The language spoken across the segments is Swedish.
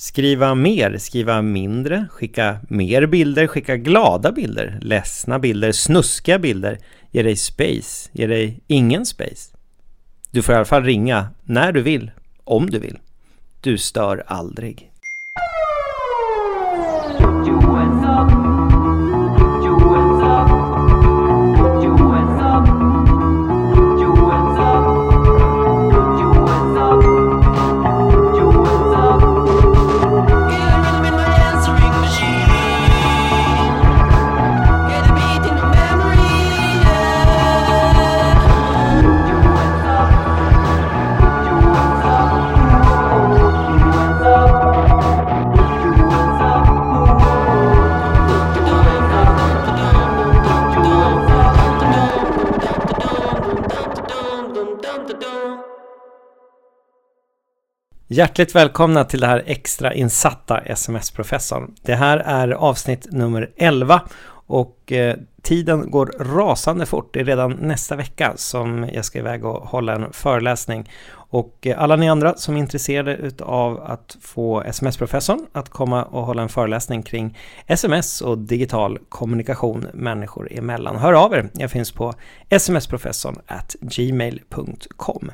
Skriva mer, skriva mindre, skicka mer bilder, skicka glada bilder, ledsna bilder, snuskiga bilder, ge dig space, ge dig ingen space. Du får i alla fall ringa när du vill, om du vill. Du stör aldrig. Hjärtligt välkomna till det här extra insatta SMS-professorn. Det här är avsnitt nummer 11 och eh, tiden går rasande fort. Det är redan nästa vecka som jag ska iväg och hålla en föreläsning och eh, alla ni andra som är intresserade av att få SMS-professorn att komma och hålla en föreläsning kring sms och digital kommunikation människor emellan. Hör av er, jag finns på smsprofessorn at gmail.com.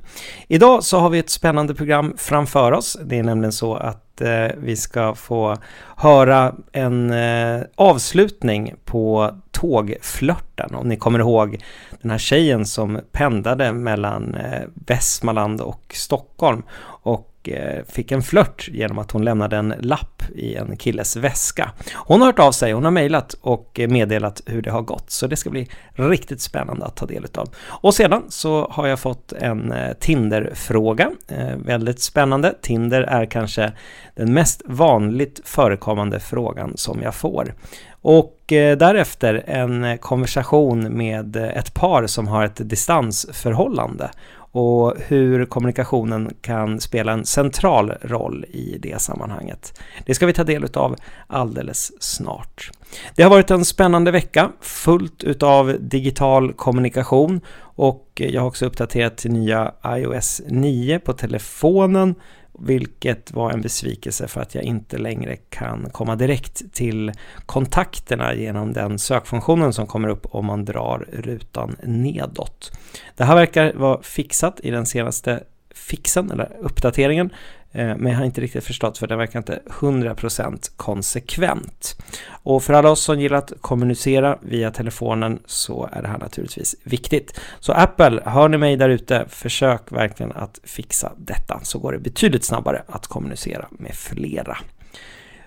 Idag så har vi ett spännande program framför oss. Det är nämligen så att eh, vi ska få höra en eh, avslutning på tågflörten. Om ni kommer ihåg den här tjejen som pendlade mellan eh, Västmanland och Stockholm och Eh, fick en flört genom att hon lämnade en lapp i en killes väska. Hon har hört av sig, hon har mejlat och meddelat hur det har gått, så det ska bli riktigt spännande att ta del av. Och sedan så har jag fått en eh, Tinder-fråga, eh, väldigt spännande. Tinder är kanske den mest vanligt förekommande frågan som jag får. Och därefter en konversation med ett par som har ett distansförhållande och hur kommunikationen kan spela en central roll i det sammanhanget. Det ska vi ta del av alldeles snart. Det har varit en spännande vecka, fullt utav digital kommunikation och jag har också uppdaterat till nya iOS 9 på telefonen vilket var en besvikelse för att jag inte längre kan komma direkt till kontakterna genom den sökfunktionen som kommer upp om man drar rutan nedåt. Det här verkar vara fixat i den senaste fixen eller uppdateringen Eh, men jag har inte riktigt förstått för den verkar inte 100% konsekvent. Och för alla oss som gillar att kommunicera via telefonen så är det här naturligtvis viktigt. Så Apple, hör ni mig där ute, försök verkligen att fixa detta så går det betydligt snabbare att kommunicera med flera.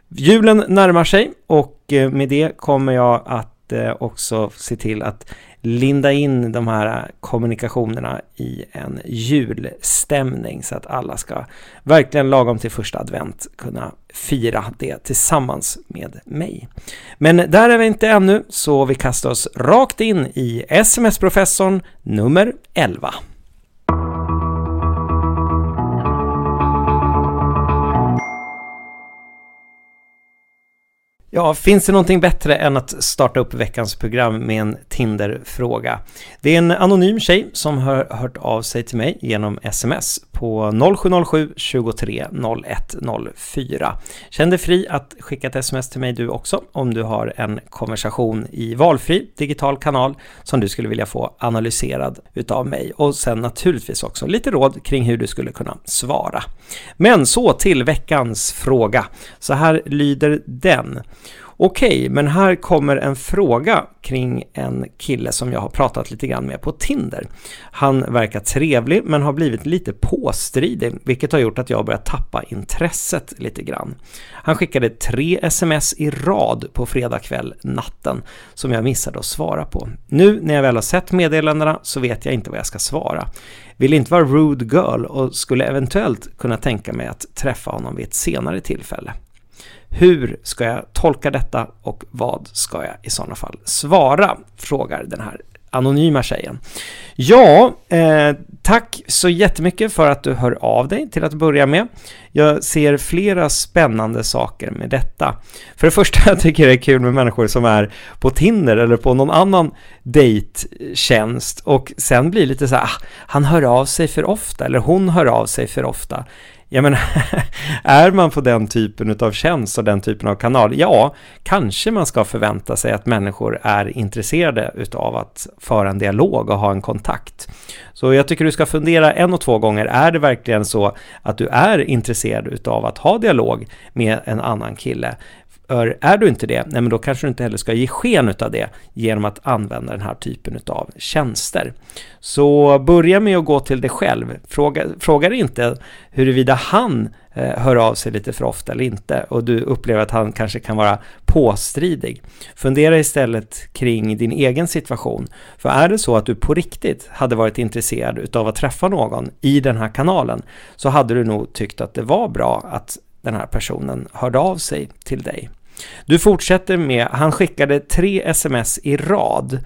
Julen närmar sig och eh, med det kommer jag att eh, också se till att linda in de här kommunikationerna i en julstämning så att alla ska verkligen lagom till första advent kunna fira det tillsammans med mig. Men där är vi inte ännu, så vi kastar oss rakt in i SMS-professorn nummer 11. Ja, finns det någonting bättre än att starta upp veckans program med en Tinder-fråga? Det är en anonym tjej som har hört av sig till mig genom sms på 0707 23 01 04. Känn dig fri att skicka ett sms till mig du också om du har en konversation i valfri digital kanal som du skulle vilja få analyserad utav mig och sen naturligtvis också lite råd kring hur du skulle kunna svara. Men så till veckans fråga. Så här lyder den. Okej, okay, men här kommer en fråga kring en kille som jag har pratat lite grann med på Tinder. Han verkar trevlig men har blivit lite påstridig, vilket har gjort att jag börjat tappa intresset lite grann. Han skickade tre sms i rad på fredag kväll natten som jag missade att svara på. Nu när jag väl har sett meddelandena så vet jag inte vad jag ska svara. Vill inte vara rude girl och skulle eventuellt kunna tänka mig att träffa honom vid ett senare tillfälle. Hur ska jag tolka detta och vad ska jag i sådana fall svara? Frågar den här anonyma tjejen. Ja, eh, tack så jättemycket för att du hör av dig till att börja med. Jag ser flera spännande saker med detta. För det första, jag tycker det är kul med människor som är på Tinder eller på någon annan dejttjänst och sen blir lite så här, ah, han hör av sig för ofta eller hon hör av sig för ofta. Jag menar, är man på den typen av tjänst och den typen av kanal, ja, kanske man ska förvänta sig att människor är intresserade utav att föra en dialog och ha en kontakt. Så jag tycker du ska fundera en och två gånger, är det verkligen så att du är intresserad utav att ha dialog med en annan kille? För är du inte det, nej men då kanske du inte heller ska ge sken av det genom att använda den här typen av tjänster. Så börja med att gå till dig själv. Fråga, fråga dig inte huruvida han eh, hör av sig lite för ofta eller inte och du upplever att han kanske kan vara påstridig. Fundera istället kring din egen situation. För är det så att du på riktigt hade varit intresserad utav att träffa någon i den här kanalen så hade du nog tyckt att det var bra att den här personen hörde av sig till dig. Du fortsätter med, han skickade tre sms i rad.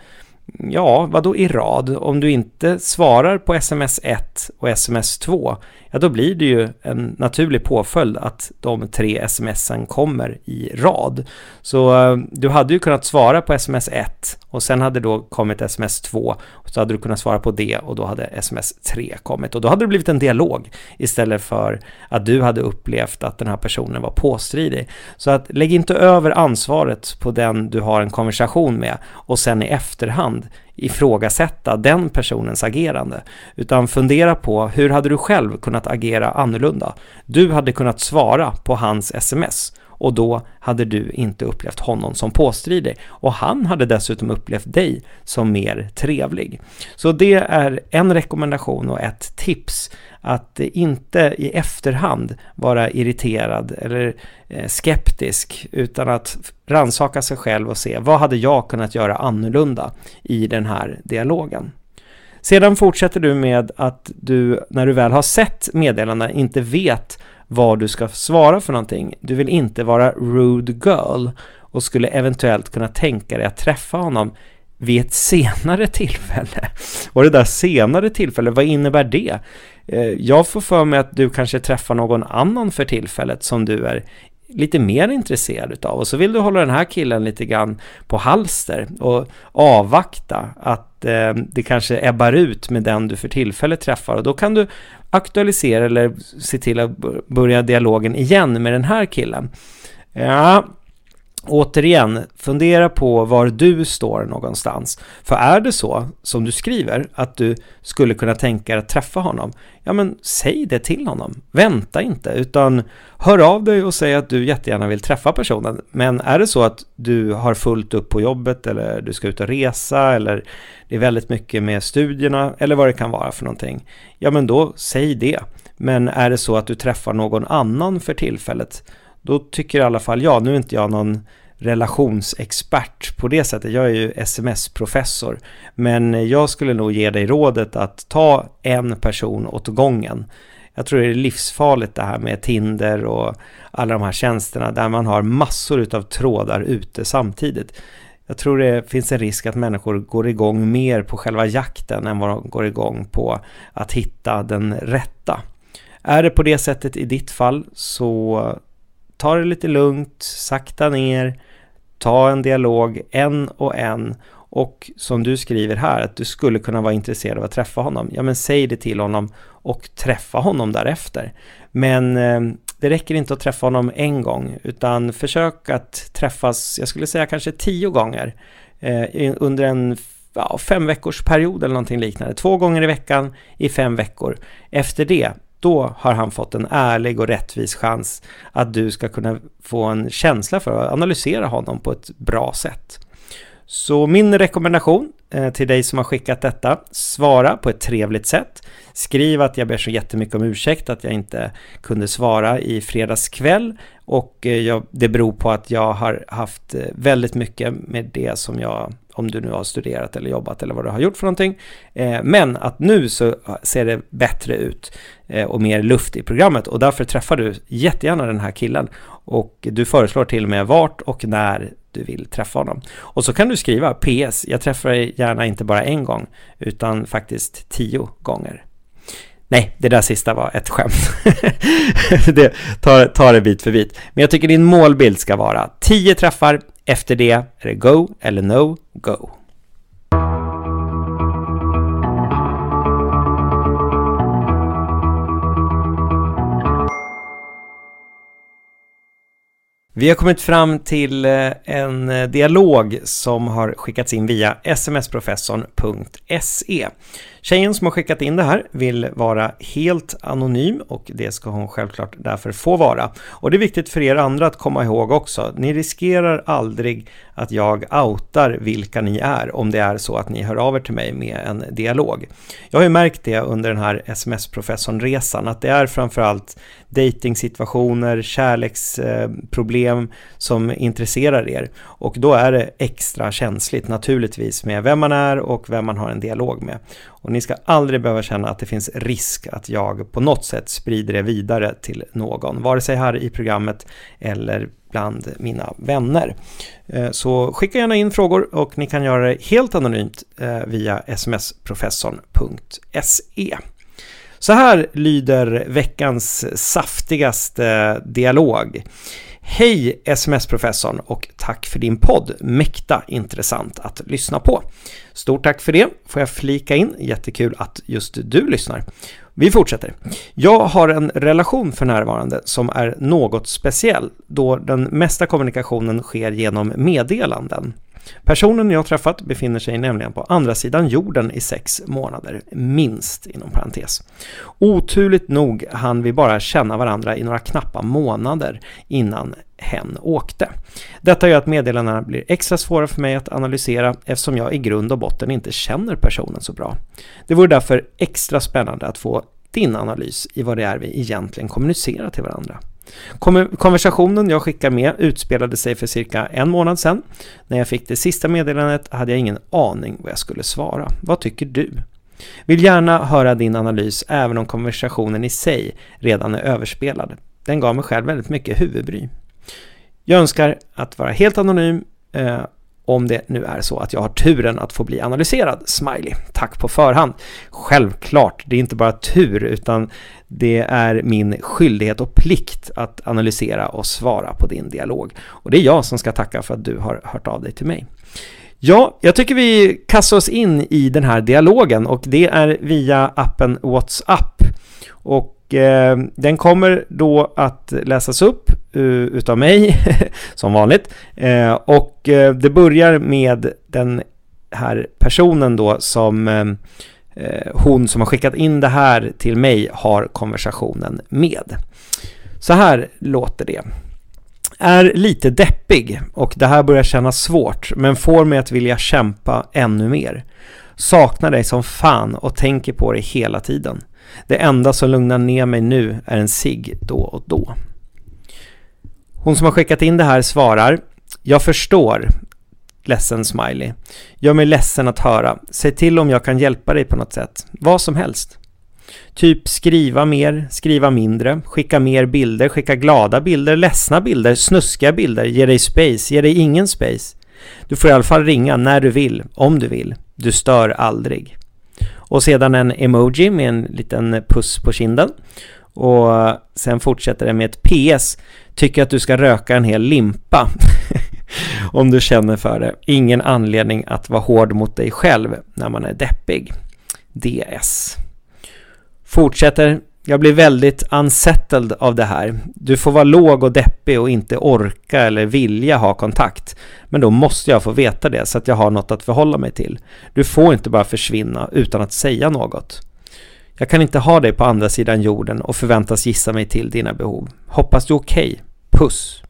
Ja, vad då i rad? Om du inte svarar på sms 1 och sms 2, ja då blir det ju en naturlig påföljd att de tre smsen kommer i rad. Så eh, du hade ju kunnat svara på sms 1 och sen hade då kommit sms 2 och så hade du kunnat svara på det och då hade sms 3 kommit och då hade det blivit en dialog istället för att du hade upplevt att den här personen var påstridig. Så att lägg inte över ansvaret på den du har en konversation med och sen i efterhand ifrågasätta den personens agerande, utan fundera på hur hade du själv kunnat agera annorlunda? Du hade kunnat svara på hans sms och då hade du inte upplevt honom som påstridig och han hade dessutom upplevt dig som mer trevlig. Så det är en rekommendation och ett tips att inte i efterhand vara irriterad eller eh, skeptisk utan att ransaka sig själv och se vad hade jag kunnat göra annorlunda i den här dialogen. Sedan fortsätter du med att du, när du väl har sett meddelandena, inte vet vad du ska svara för någonting. Du vill inte vara rude girl och skulle eventuellt kunna tänka dig att träffa honom vid ett senare tillfälle. Och det där senare tillfället, vad innebär det? Eh, jag får för mig att du kanske träffar någon annan för tillfället som du är lite mer intresserad utav och så vill du hålla den här killen lite grann på halster och avvakta att eh, det kanske ebbar ut med den du för tillfället träffar och då kan du aktualisera eller se till att börja dialogen igen med den här killen. Ja, Återigen, fundera på var du står någonstans. För är det så, som du skriver, att du skulle kunna tänka dig att träffa honom, ja men säg det till honom. Vänta inte, utan hör av dig och säg att du jättegärna vill träffa personen. Men är det så att du har fullt upp på jobbet eller du ska ut och resa eller det är väldigt mycket med studierna eller vad det kan vara för någonting, ja men då säg det. Men är det så att du träffar någon annan för tillfället, då tycker i alla fall jag, nu är inte jag någon relationsexpert på det sättet, jag är ju sms-professor, men jag skulle nog ge dig rådet att ta en person åt gången. Jag tror det är livsfarligt det här med Tinder och alla de här tjänsterna där man har massor utav trådar ute samtidigt. Jag tror det finns en risk att människor går igång mer på själva jakten än vad de går igång på att hitta den rätta. Är det på det sättet i ditt fall så ta det lite lugnt, sakta ner, ta en dialog en och en och som du skriver här att du skulle kunna vara intresserad av att träffa honom. Ja men säg det till honom och träffa honom därefter. Men eh, det räcker inte att träffa honom en gång utan försök att träffas, jag skulle säga kanske tio gånger eh, under en ja, fem veckors period eller någonting liknande. Två gånger i veckan i fem veckor. Efter det då har han fått en ärlig och rättvis chans att du ska kunna få en känsla för att analysera honom på ett bra sätt. Så min rekommendation eh, till dig som har skickat detta, svara på ett trevligt sätt. Skriv att jag ber så jättemycket om ursäkt att jag inte kunde svara i fredags kväll och eh, jag, det beror på att jag har haft eh, väldigt mycket med det som jag om du nu har studerat eller jobbat eller vad du har gjort för någonting. Men att nu så ser det bättre ut Eh, och mer luft i programmet och därför träffar du jättegärna den här killen och du föreslår till och med vart och när du vill träffa honom. Och så kan du skriva PS, jag träffar dig gärna inte bara en gång utan faktiskt tio gånger. Nej, det där sista var ett skämt. det tar, tar det bit för bit. Men jag tycker din målbild ska vara 10 träffar, efter det är det go eller no go. Vi har kommit fram till eh, en eh, dialog som har skickats in via smsprofessorn.se. Tjejen som har skickat in det här vill vara helt anonym och det ska hon självklart därför få vara. Och det är viktigt för er andra att komma ihåg också. Ni riskerar aldrig att jag outar vilka ni är om det är så att ni hör av er till mig med en dialog. Jag har ju märkt det under den här sms-professorn-resan att det är framförallt dejtingsituationer, kärleksproblem eh, som intresserar er. Och då är det extra känsligt naturligtvis med vem man är och vem man har en dialog med. Och ni ska aldrig behöva känna att det finns risk att jag på något sätt sprider det vidare till någon, vare sig här i programmet eller bland mina vänner. Eh, så skicka gärna in frågor och ni kan göra det helt anonymt eh, via smsprofessorn.se. Så här lyder veckans saftigaste dialog. Hej sms-professorn och tack för din podd. Mäkta intressant att lyssna på. Stort tack för det, får jag flika in. Jättekul att just du lyssnar. Vi fortsätter. Jag har en relation för närvarande som är något speciell då den mesta kommunikationen sker genom meddelanden. Personen jag träffat befinner sig nämligen på andra sidan jorden i sex månader, minst inom parentes. Oturligt nog hann vi bara känna varandra i några knappa månader innan hen åkte. Detta gör att meddelandena blir extra svåra för mig att analysera eftersom jag i grund och botten inte känner personen så bra. Det vore därför extra spännande att få din analys i vad det är vi egentligen kommunicerar till varandra. Konversationen jag skickar med utspelade sig för cirka en månad sedan. När jag fick det sista meddelandet hade jag ingen aning vad jag skulle svara. Vad tycker du? Vill gärna höra din analys även om konversationen i sig redan är överspelad. Den gav mig själv väldigt mycket huvudbry. Jag önskar att vara helt anonym eh, om det nu är så att jag har turen att få bli analyserad. Smiley. Tack på förhand. Självklart, det är inte bara tur utan det är min skyldighet och plikt att analysera och svara på din dialog. Och det är jag som ska tacka för att du har hört av dig till mig. Ja, jag tycker vi kastar oss in i den här dialogen och det är via appen WhatsApp. Och eh, den kommer då att läsas upp Eh, utav mig, som vanligt. Eh, och eh, det börjar med den här personen då som hon som har skickat in det här till mig har konversationen med. Så här låter det. Är lite deppig och det här börjar kännas svårt men får mig att vilja kämpa ännu mer. Saknar dig som fan och tänker på dig hela tiden. Det enda som lugnar ner mig nu är en sig då och då. Hon som har skickat in det här svarar Jag förstår ledsen smiley. Gör mig ledsen att höra. Säg till om jag kan hjälpa dig på något sätt. Vad som helst. Typ skriva mer, skriva mindre, skicka mer bilder, skicka glada bilder, ledsna bilder, snuskiga bilder, ge dig space, ge dig ingen space. Du får i alla fall ringa när du vill, om du vill. Du stör aldrig. Och sedan en emoji med en liten puss på kinden. Och sen fortsätter det med ett PS. Tycker att du ska röka en hel limpa. om du känner för det. Ingen anledning att vara hård mot dig själv när man är deppig. DS. Fortsätter. Jag blir väldigt unsettled av det här. Du får vara låg och deppig och inte orka eller vilja ha kontakt. Men då måste jag få veta det så att jag har något att förhålla mig till. Du får inte bara försvinna utan att säga något. Jag kan inte ha dig på andra sidan jorden och förväntas gissa mig till dina behov. Hoppas du är okej. Okay. Puss.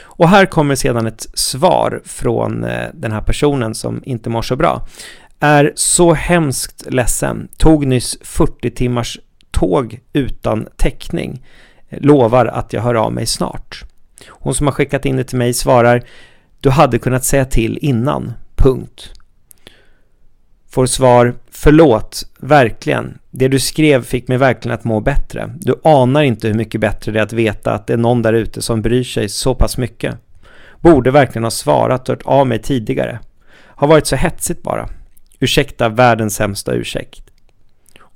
Och här kommer sedan ett svar från eh, den här personen som inte mår så bra. Är så hemskt ledsen. Tog nyss 40 timmars tåg utan täckning. Lovar att jag hör av mig snart. Hon som har skickat in det till mig svarar Du hade kunnat säga till innan. Punkt. Får svar Förlåt, verkligen. Det du skrev fick mig verkligen att må bättre. Du anar inte hur mycket bättre det är att veta att det är någon där ute som bryr sig så pass mycket. Borde verkligen ha svarat och hört av mig tidigare. Har varit så hetsigt bara. Ursäkta världens sämsta ursäkt.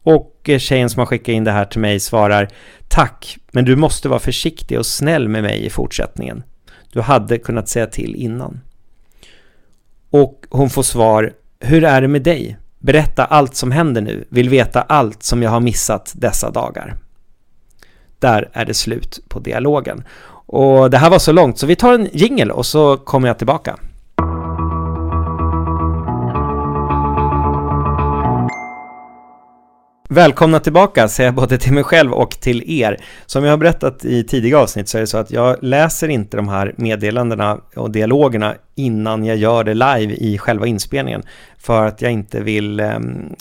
Och eh, tjejen som har skickat in det här till mig svarar Tack, men du måste vara försiktig och snäll med mig i fortsättningen. Du hade kunnat säga till innan. Och hon får svar Hur är det med dig? Berätta allt som händer nu, vill veta allt som jag har missat dessa dagar. Där är det slut på dialogen. Och det här var så långt så vi tar en jingel och så kommer jag tillbaka. Välkomna tillbaka säger jag både till mig själv och till er. Som jag har berättat i tidiga avsnitt så är det så att jag läser inte de här meddelandena och dialogerna innan jag gör det live i själva inspelningen. För att jag inte vill, um,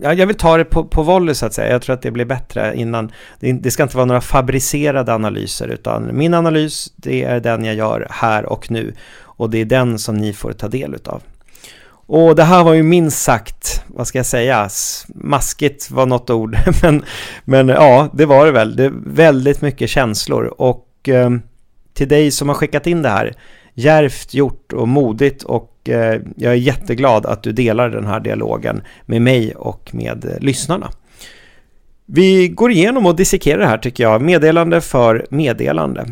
jag vill ta det på, på volley så att säga. Jag tror att det blir bättre innan, det, det ska inte vara några fabricerade analyser utan min analys det är den jag gör här och nu. Och det är den som ni får ta del utav. Och det här var ju minst sagt, vad ska jag säga, maskigt var något ord, men, men ja, det var det väl. Det är väldigt mycket känslor och eh, till dig som har skickat in det här, järvt gjort och modigt och eh, jag är jätteglad att du delar den här dialogen med mig och med eh, lyssnarna. Vi går igenom och dissekerar det här tycker jag, meddelande för meddelande.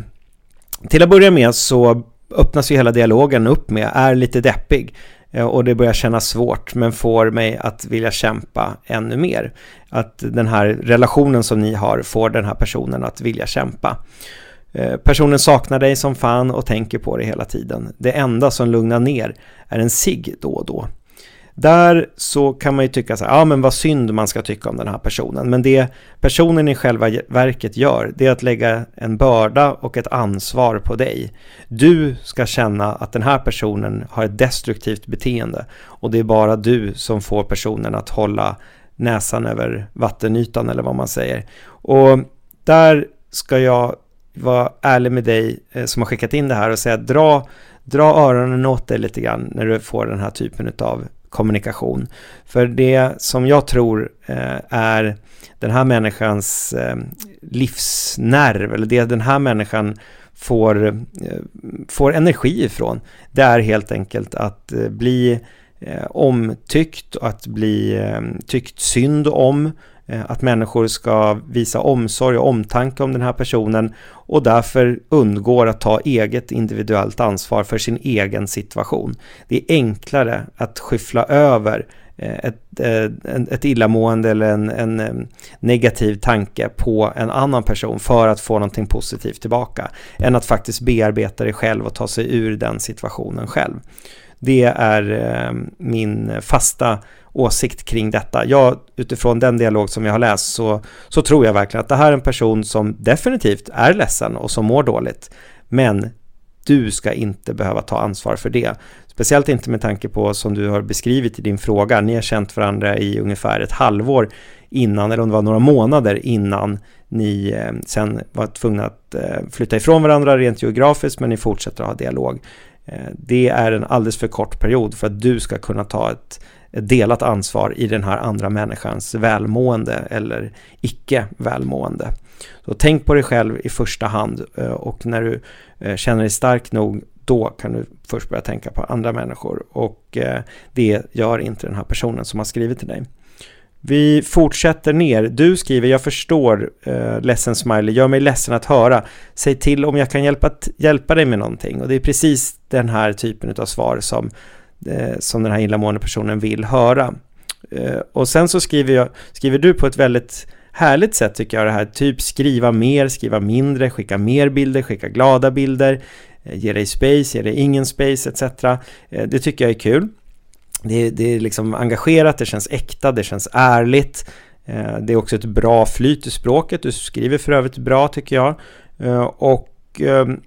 Till att börja med så öppnas ju hela dialogen upp med är lite deppig. Eh, och det börjar kännas svårt men får mig att vilja kämpa ännu mer. Att den här relationen som ni har får den här personen att vilja kämpa. Eh, personen saknar dig som fan och tänker på dig hela tiden. Det enda som lugnar ner är en sig då och då. Där så kan man ju tycka så här, ja men vad synd man ska tycka om den här personen. Men det personen i själva verket gör, det är att lägga en börda och ett ansvar på dig. Du ska känna att den här personen har ett destruktivt beteende och det är bara du som får personen att hålla näsan över vattenytan eller vad man säger. Och där ska jag vara ärlig med dig eh, som har skickat in det här och säga dra, dra öronen åt dig lite grann när du får den här typen av kommunikation. För det som jag tror eh, är den här människans eh, livsnerv, eller det den här människan får, eh, får energi ifrån, det är helt enkelt att bli omtyckt och att bli tyckt synd om, Eh, att människor ska visa omsorg och omtanke om den här personen och därför undgår att ta eget individuellt ansvar för sin egen situation. Det är enklare att skyffla över eh, ett, eh, ett illamående eller en, en, negativ tanke på en annan person för att få någonting positivt tillbaka än att faktiskt bearbeta det själv och ta sig ur den situationen själv. Det är min fasta åsikt kring detta. Jag, utifrån den dialog som jag har läst så, så tror jag verkligen att det här är en person som definitivt är ledsen och som mår dåligt. Men du ska inte behöva ta ansvar för det. Speciellt inte med tanke på som du har beskrivit i din fråga. Ni har känt varandra i ungefär ett halvår innan, eller om det var några månader innan ni eh, sen var tvungna att eh, flytta ifrån varandra rent geografiskt, men ni fortsätter att ha dialog. Eh, det är en alldeles för kort period för att du ska kunna ta ett delat ansvar i den här andra människans välmående eller icke välmående. Så tänk på dig själv i första hand eh, och när du eh, känner dig stark nog då kan du först börja tänka på andra människor och det gör inte den här personen som har skrivit till dig. Vi fortsätter ner. Du skriver, jag förstår, eh, ledsen smiley, gör mig ledsen att höra. Säg till om jag kan hjälpa, hjälpa dig med någonting. Och det är precis den här typen av svar som eh, som den här illamående personen vill höra. Eh, och sen så skriver, jag, skriver du på ett väldigt härligt sätt tycker jag det här, typ skriva mer, skriva mindre, skicka mer bilder, skicka glada bilder, eh, ge dig space, ge dig ingen space etc. Eh, det tycker jag är kul. Det, det är liksom engagerat, det känns äkta, det känns ärligt. Eh, det är också ett bra flyt i språket, du skriver för övrigt bra tycker jag. Eh, och ehm,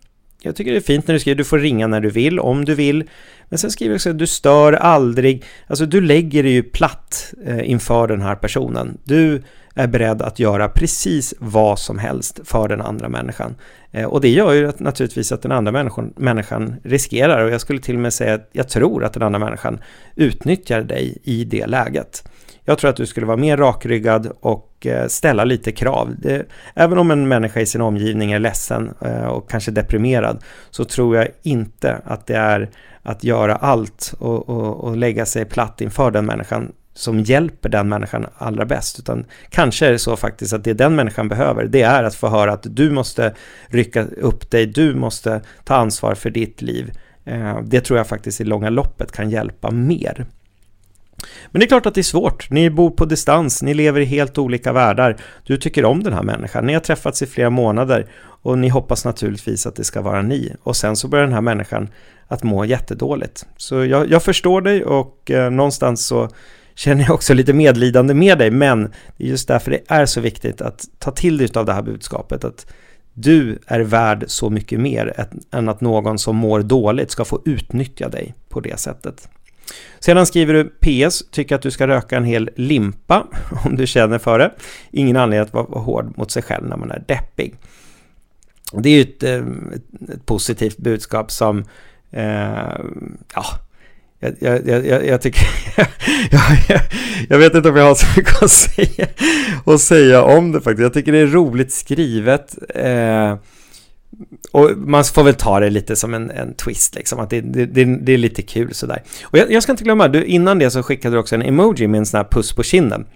jag tycker det är fint när du skriver, du får ringa när du vill, om du vill. Men sen skriver du också att du stör aldrig, alltså du lägger dig ju platt eh, inför den här personen. Du är beredd att göra precis vad som helst för den andra människan. Eh, och det gör ju att, naturligtvis att den andra människan, människan riskerar, och jag skulle till och med säga att jag tror att den andra människan utnyttjar dig i det läget. Jag tror att du skulle vara mer rakryggad och eh, ställa lite krav. Det, även om en människa i sin omgivning är ledsen eh, och kanske deprimerad så tror jag inte att det är att göra allt och, och, och lägga sig platt inför den människan som hjälper den människan allra bäst. Utan kanske är det så faktiskt att det den människan behöver, det är att få höra att du måste rycka upp dig, du måste ta ansvar för ditt liv. Eh, det tror jag faktiskt i långa loppet kan hjälpa mer. Men det är klart att det är svårt. Ni bor på distans, ni lever i helt olika världar. Du tycker om den här människan, ni har träffats i flera månader och ni hoppas naturligtvis att det ska vara ni. Och sen så börjar den här människan att må jättedåligt. Så jag, jag förstår dig och eh, någonstans så känner jag också lite medlidande med dig, men det är just därför det är så viktigt att ta till dig av det här budskapet, att du är värd så mycket mer än att någon som mår dåligt ska få utnyttja dig på det sättet. Sedan skriver du PS, tycker att du ska röka en hel limpa om du känner för det. Ingen anledning att vara hård mot sig själv när man är deppig. Det är ju ett, eh, ett positivt budskap som, eh, ja, jag, jag, jag, jag, tycker, jag, jag vet inte om jag har så mycket att säga, att säga om det faktiskt. Jag tycker det är roligt skrivet. Eh, och man får väl ta det lite som en, en twist, liksom, att det, det, det, det är lite kul sådär. Och jag, jag, ska inte glömma, du, innan det så skickade du också en emoji med en sån här puss på kinden.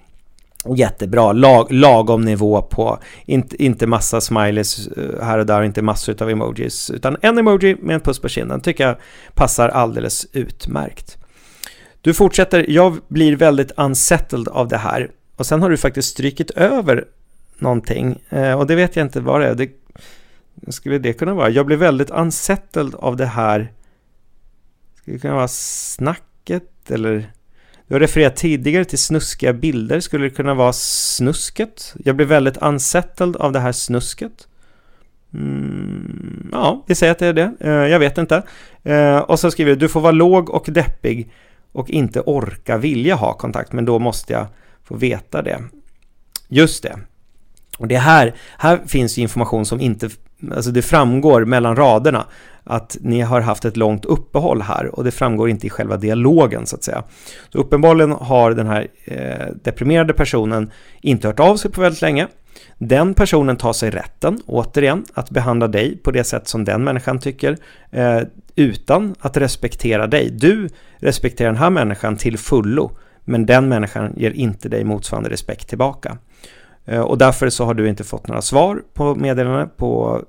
Jättebra, lag, lagom nivå på, inte, inte massa smileys eh, här och där, inte massor av emojis, utan en emoji med en puss på kinden tycker jag passar alldeles utmärkt. Du fortsätter, jag blir väldigt unsettled av det här. Och sen har du faktiskt strykit över någonting, eh, och det vet jag inte vad det är. Det skulle det kunna vara? Jag blir väldigt unsettled av det här. Skulle det kunna vara snacket eller? Jag refererade tidigare till snuskiga bilder. Skulle det kunna vara snusket? Jag blir väldigt unsettled av det här snusket. Mm, ja, vi säger att det är det. Eh, jag vet inte. Eh, och så skriver du, du får vara låg och deppig och inte orka vilja ha kontakt, men då måste jag få veta det. Just det. Och det här, här finns ju information som inte alltså det framgår mellan raderna att ni har haft ett långt uppehåll här och det framgår inte i själva dialogen så att säga. Så uppenbarligen har den här eh, deprimerade personen inte hört av sig på väldigt länge. Den personen tar sig rätten, återigen, att behandla dig på det sätt som den människan tycker eh, utan att respektera dig. Du respekterar den här människan till fullo men den människan ger inte dig motsvarande respekt tillbaka. Eh, och därför så har du inte fått några svar på meddelandet på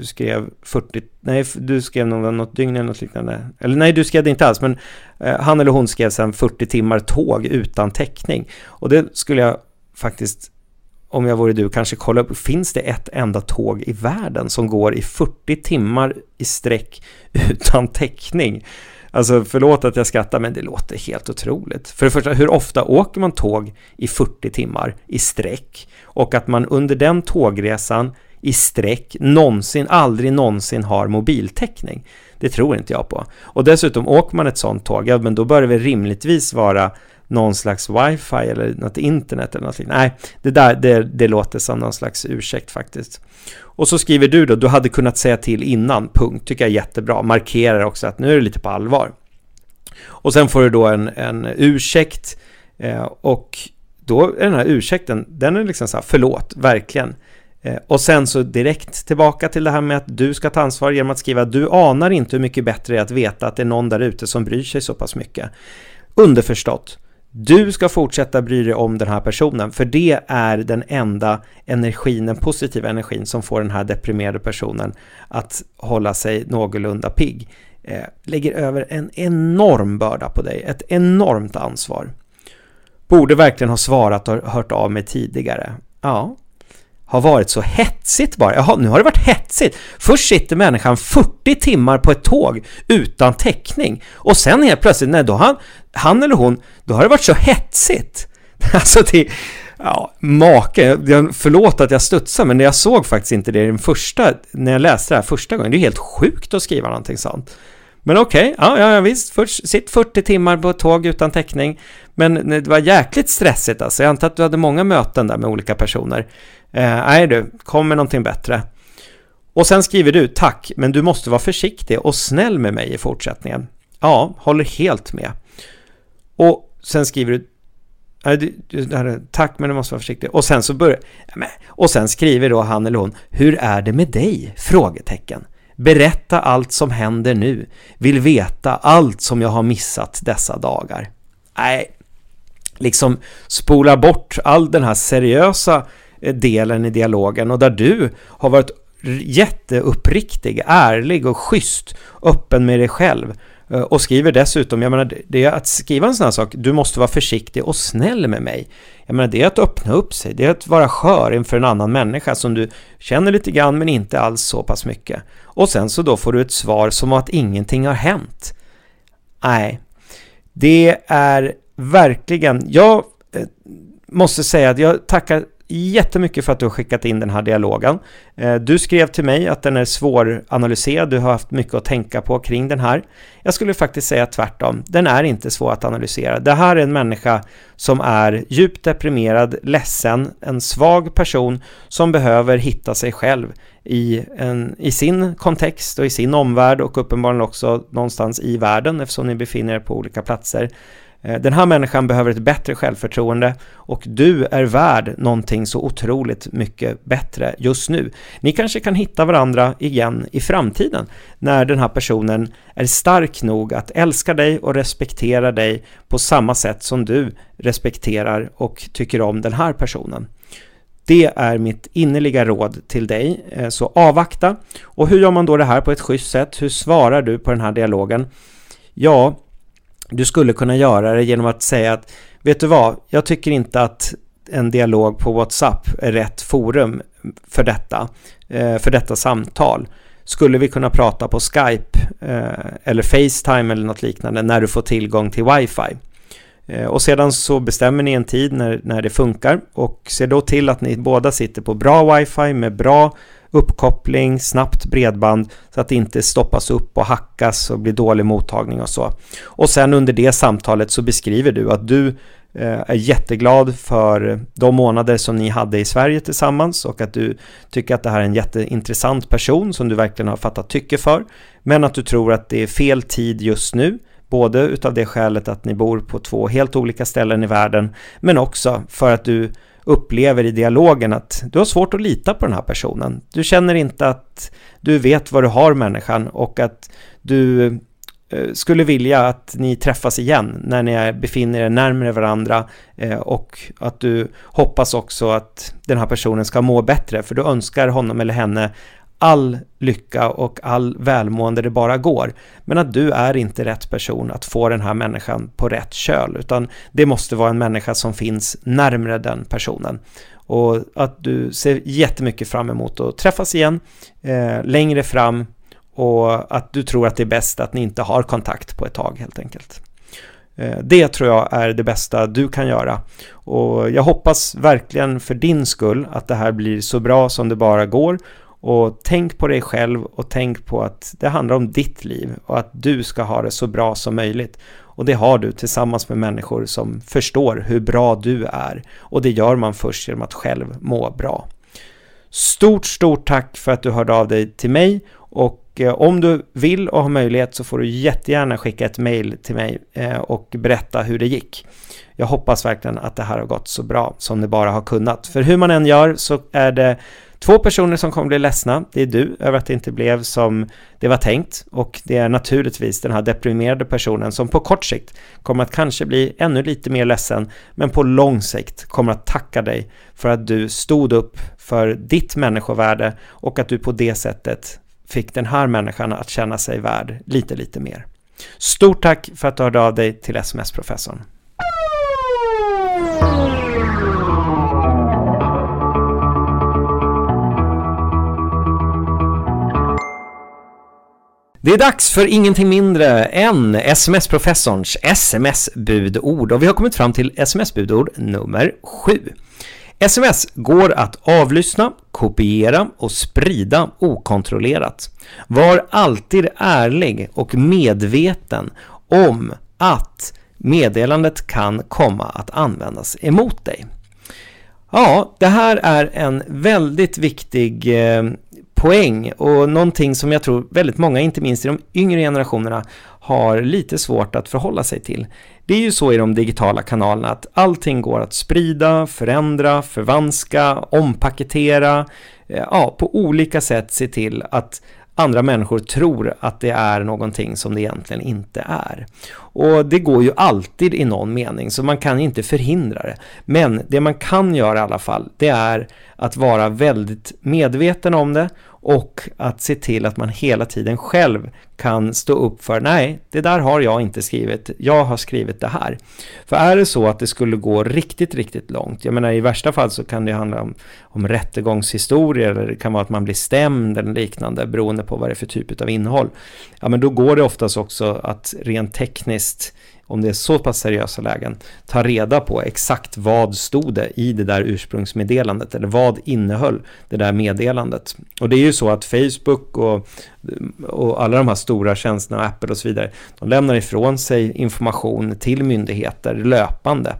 du skrev 40, nej du skrev något, något dygn eller något liknande. Eller nej, du skrev det inte alls, men eh, han eller hon skrev sen 40 timmar tåg utan täckning. Och det skulle jag faktiskt, om jag vore du, kanske kolla upp. Finns det ett enda tåg i världen som går i 40 timmar i sträck utan täckning? Alltså förlåt att jag skrattar men det låter helt otroligt. För det första, hur ofta åker man tåg i 40 timmar i sträck? Och att man under den tågresan i sträck någonsin, aldrig någonsin har mobiltäckning. Det tror inte jag på. Och dessutom åker man ett sånt tåg, ja men då bör det väl rimligtvis vara någon slags wifi eller något internet eller något Nej, det där det, det låter som någon slags ursäkt faktiskt. Och så skriver du då, du hade kunnat säga till innan, punkt, tycker jag är jättebra. Markerar också att nu är det lite på allvar. Och sen får du då en, en ursäkt eh, och då är den här ursäkten, den är liksom så här, förlåt, verkligen. Eh, och sen så direkt tillbaka till det här med att du ska ta ansvar genom att skriva du anar inte hur mycket bättre det är att veta att det är någon där ute som bryr sig så pass mycket. Underförstått, du ska fortsätta bry dig om den här personen, för det är den enda energin, den positiva energin som får den här deprimerade personen att hålla sig någorlunda pigg. Eh, lägger över en enorm börda på dig, ett enormt ansvar. Borde verkligen ha svarat och hört av mig tidigare. Ja, har varit så hetsigt bara. Jaha, nu har det varit hetsigt. Först sitter människan 40 timmar på ett tåg utan täckning och sen helt plötsligt, nej, då han, han eller hon, då har det varit så hetsigt. Alltså det, ja, make, förlåt att jag studsar, men jag såg faktiskt inte det den första, när jag läste det här första gången. Det är helt sjukt att skriva någonting sånt. Men okej, okay, ja, ja, visst, först, sitt 40 timmar på ett tåg utan täckning. Men eh, det var jäkligt stressigt alltså. Jag antar att du hade många möten där med olika personer. Eh, nej du, kom med någonting bättre. Och sen skriver du tack, men du måste vara försiktig och snäll med mig i fortsättningen. Ja, håller helt med. Och sen skriver du Tack men du måste vara försiktig. Och sen så börjar... Och sen skriver då han eller hon Hur är det med dig? Frågetecken. Berätta allt som händer nu. Vill veta allt som jag har missat dessa dagar. Nej, liksom spola bort all den här seriösa eh, delen i dialogen och där du har varit jätteuppriktig, ärlig och schysst, öppen med dig själv Eh, och skriver dessutom, jag menar, det är att skriva en sån här sak, du måste vara försiktig och snäll med mig. Jag menar, det är att öppna upp sig, det är att vara skör inför en annan människa som du känner lite grann men inte alls så pass mycket. Och sen så då får du ett svar som att ingenting har hänt. Nej, det är verkligen, jag eh, måste säga att jag tackar jättemycket för att du har skickat in den här dialogen. Eh, du skrev till mig att den är svåranalyserad, du har haft mycket att tänka på kring den här. Jag skulle faktiskt säga tvärtom, den är inte svår att analysera. Det här är en människa som är djupt deprimerad, ledsen, en svag person som behöver hitta sig själv i, en, i sin kontext och i sin omvärld och uppenbarligen också någonstans i världen eftersom ni befinner er på olika platser. Eh, den här människan behöver ett bättre självförtroende och du är värd någonting så otroligt mycket bättre just nu. Ni kanske kan hitta varandra igen i framtiden när den här personen är stark nog att älska dig och respektera dig på samma sätt som du respekterar och tycker om den här personen. Det är mitt innerliga råd till dig, eh, så avvakta. Och hur gör man då det här på ett schysst sätt? Hur svarar du på den här dialogen? Ja, du skulle kunna göra det genom att säga att vet du vad, jag tycker inte att en dialog på WhatsApp är rätt forum för detta, eh, för detta samtal. Skulle vi kunna prata på Skype eh, eller Facetime eller något liknande när du får tillgång till wifi? Eh, och sedan så bestämmer ni en tid när, när det funkar och se då till att ni båda sitter på bra wifi med bra uppkoppling, snabbt bredband så att det inte stoppas upp och hackas och blir dålig mottagning och så. Och sen under det samtalet så beskriver du att du eh, är jätteglad för de månader som ni hade i Sverige tillsammans och att du tycker att det här är en jätteintressant person som du verkligen har fattat tycke för. Men att du tror att det är fel tid just nu, både utav det skälet att ni bor på två helt olika ställen i världen, men också för att du upplever i dialogen att du har svårt att lita på den här personen. Du känner inte att du vet vad du har människan och att du eh, skulle vilja att ni träffas igen när ni befinner er närmare varandra eh, och att du hoppas också att den här personen ska må bättre för du önskar honom eller henne all lycka och all välmående det bara går. Men att du är inte rätt person att få den här människan på rätt köl, utan det måste vara en människa som finns närmre den personen. Och att du ser jättemycket fram emot att träffas igen eh, längre fram och att du tror att det är bäst att ni inte har kontakt på ett tag helt enkelt. Eh, det tror jag är det bästa du kan göra. Och jag hoppas verkligen för din skull att det här blir så bra som det bara går och tänk på dig själv och tänk på att det handlar om ditt liv och att du ska ha det så bra som möjligt. Och det har du tillsammans med människor som förstår hur bra du är. Och det gör man först genom att själv må bra. Stort, stort tack för att du hörde av dig till mig och eh, om du vill och har möjlighet så får du jättegärna skicka ett mail till mig eh, och berätta hur det gick. Jag hoppas verkligen att det här har gått så bra som det bara har kunnat. För hur man än gör så är det Två personer som kommer bli ledsna, det är du över att det inte blev som det var tänkt och det är naturligtvis den här deprimerade personen som på kort sikt kommer att kanske bli ännu lite mer ledsen men på lång sikt kommer att tacka dig för att du stod upp för ditt människovärde och att du på det sättet fick den här människan att känna sig värd lite, lite mer. Stort tack för att du hörde av dig till SMS-professorn. Det är dags för ingenting mindre än SMS-professorns SMS-budord och vi har kommit fram till SMS-budord nummer 7. SMS går att avlyssna, kopiera och sprida okontrollerat. Var alltid ärlig och medveten om att meddelandet kan komma att användas emot dig. Ja, det här är en väldigt viktig eh, poäng och någonting som jag tror väldigt många, inte minst i de yngre generationerna, har lite svårt att förhålla sig till. Det är ju så i de digitala kanalerna att allting går att sprida, förändra, förvanska, ompaketera, eh, ja, på olika sätt se till att andra människor tror att det är någonting som det egentligen inte är. Och det går ju alltid i någon mening, så man kan inte förhindra det. Men det man kan göra i alla fall, det är att vara väldigt medveten om det och att se till att man hela tiden själv kan stå upp för, nej, det där har jag inte skrivit, jag har skrivit det här. För är det så att det skulle gå riktigt, riktigt långt, jag menar i värsta fall så kan det handla om, om rättegångshistorier, eller det kan vara att man blir stämd eller liknande, beroende på vad det är för typ av innehåll. Ja, men då går det oftast också att rent tekniskt om det är så pass seriösa lägen, ta reda på exakt vad stod det i det där ursprungsmeddelandet eller vad innehöll det där meddelandet. Och det är ju så att Facebook och, och alla de här stora tjänsterna, Apple och så vidare, de lämnar ifrån sig information till myndigheter löpande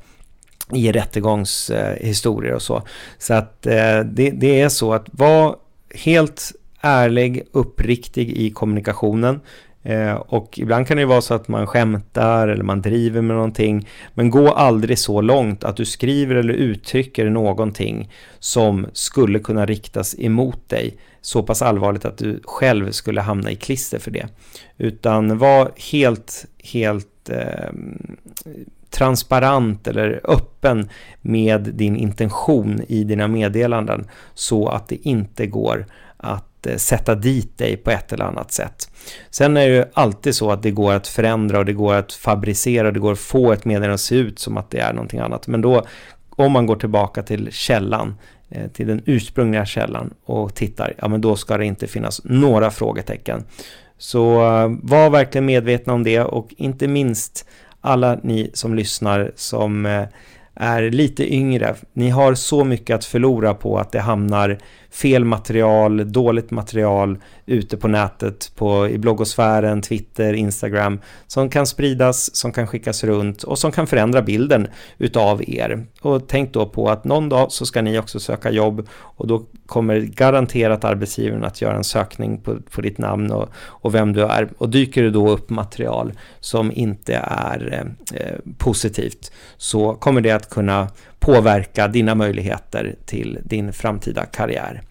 i rättegångshistorier och så. Så att eh, det, det är så att vara helt ärlig, uppriktig i kommunikationen. Eh, och ibland kan det ju vara så att man skämtar eller man driver med någonting. Men gå aldrig så långt att du skriver eller uttrycker någonting som skulle kunna riktas emot dig. Så pass allvarligt att du själv skulle hamna i klister för det. Utan var helt, helt eh, transparent eller öppen med din intention i dina meddelanden så att det inte går att Eh, sätta dit dig på ett eller annat sätt. Sen är det ju alltid så att det går att förändra och det går att fabricera och det går att få ett meddelande att se ut som att det är någonting annat. Men då, om man går tillbaka till källan, eh, till den ursprungliga källan och tittar, ja men då ska det inte finnas några frågetecken. Så eh, var verkligen medvetna om det och inte minst alla ni som lyssnar som är lite yngre. Ni har så mycket att förlora på att det hamnar fel material, dåligt material ute på nätet, på, i bloggosfären, Twitter, Instagram, som kan spridas, som kan skickas runt och som kan förändra bilden utav er. Och tänk då på att någon dag så ska ni också söka jobb och då kommer garanterat arbetsgivaren att göra en sökning på, på ditt namn och, och vem du är. Och dyker det då upp material som inte är eh, positivt så kommer det att kunna påverka dina möjligheter till din framtida karriär.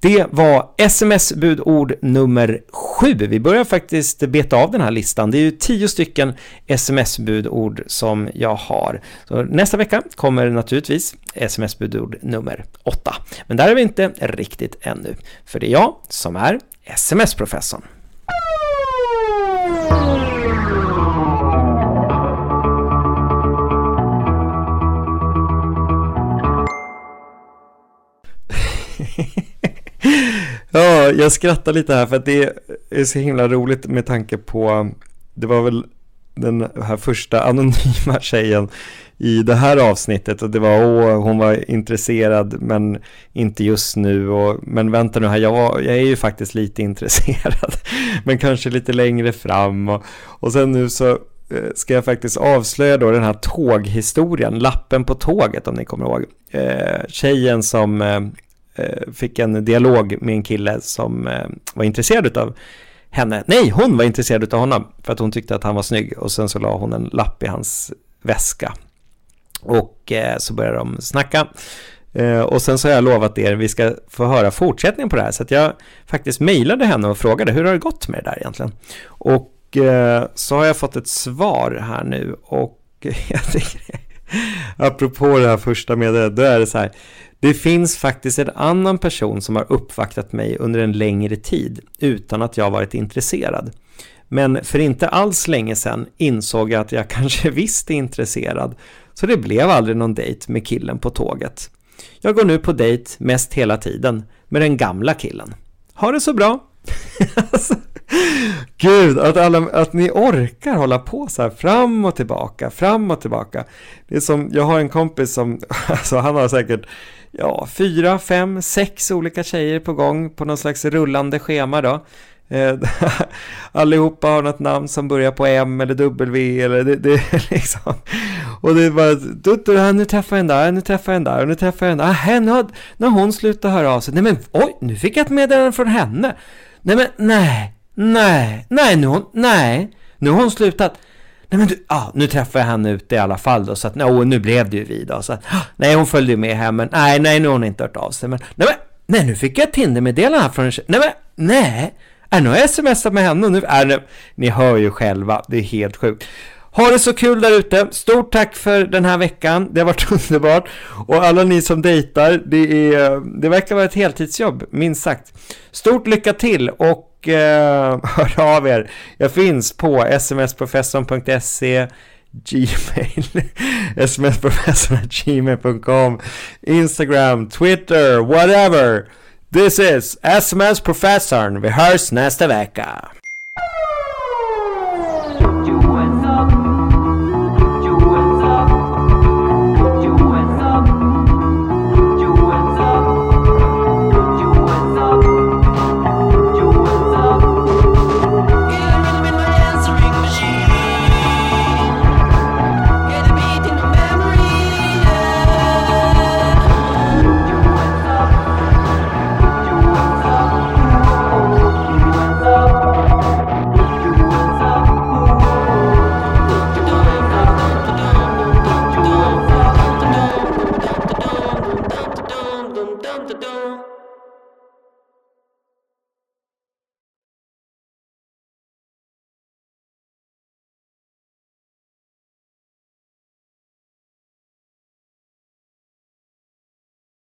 Det var sms-budord nummer sju. Vi börjar faktiskt beta av den här listan. Det är ju tio stycken sms-budord som jag har. Så nästa vecka kommer naturligtvis sms-budord nummer åtta. Men där är vi inte riktigt ännu, för det är jag som är sms-professorn. ja, jag skrattar lite här för att det är så himla roligt med tanke på, det var väl den här första anonyma tjejen i det här avsnittet. Och det var åh, hon var intresserad men inte just nu. Och men vänta nu här, jag, var, jag är ju faktiskt lite intresserad men kanske lite längre fram. Och, och sen nu så eh, ska jag faktiskt avslöja då den här tåghistorien, lappen på tåget om ni kommer ihåg. Eh, tjejen som Eh, Eh, fick en dialog med en kille som eh, var intresserad av henne. Nej, hon var intresserad av honom för att hon tyckte att han var snygg och sen så la hon en lapp i hans väska. Och eh, så började de snacka. och sen så har jag lovat er, vi ska få höra fortsättningen på det här. Så att jag faktiskt mejlade henne och frågade, hur har det gått med det där egentligen? Och så har jag fått ett svar här nu och jag tycker, apropå det här första meddelandet, då är det så här, det finns faktiskt en annan person som har uppvaktat mig under en längre tid utan att jag varit intresserad. Men för inte alls länge sedan insåg jag att jag kanske visst är intresserad, så det blev aldrig någon dejt med killen på tåget. Jag går nu på dejt mest hela tiden med den gamla killen. Ha det så bra! Alltså, Gud, att, alla, att ni orkar hålla på så här fram och tillbaka, fram och tillbaka. Det är som, jag har en kompis som, alltså han har säkert ja, fyra, fem, sex olika tjejer på gång på någon slags rullande schema då. Eh, allihopa har något namn som börjar på M eller W eller det, det liksom. Och det är bara, du, nu träffar jag en där, nu träffar jag en där, och nu träffar jag en där. Ah, henne, när hon slutar höra av sig, nej men oj, nu fick jag ett meddelande från henne. Nej men nej, nej, nej, nu hon, nej, nu har hon slutat. Nej men du, ah, nu träffade jag henne ute i alla fall då, så att no, nu blev det ju vi då. Så att, ah, nej hon följde ju med hem, men nej, nej nu har hon inte hört av sig. Men nej, men, nej nu fick jag ett Tinder-meddelande här från en tjej. Nej men, nej, är nu har jag smsat med henne och nu är nu, ni hör ju själva, det är helt sjukt. Ha det så kul där ute. Stort tack för den här veckan. Det har varit underbart. Och alla ni som dejtar, det, är, det verkar vara ett heltidsjobb, minst sagt. Stort lycka till och eh, hör av er. Jag finns på smsprofessorn.se Gmail, smsprofessorn.gmail.com, Instagram, Twitter, whatever. This is SMS Professorn. Vi hörs nästa vecka.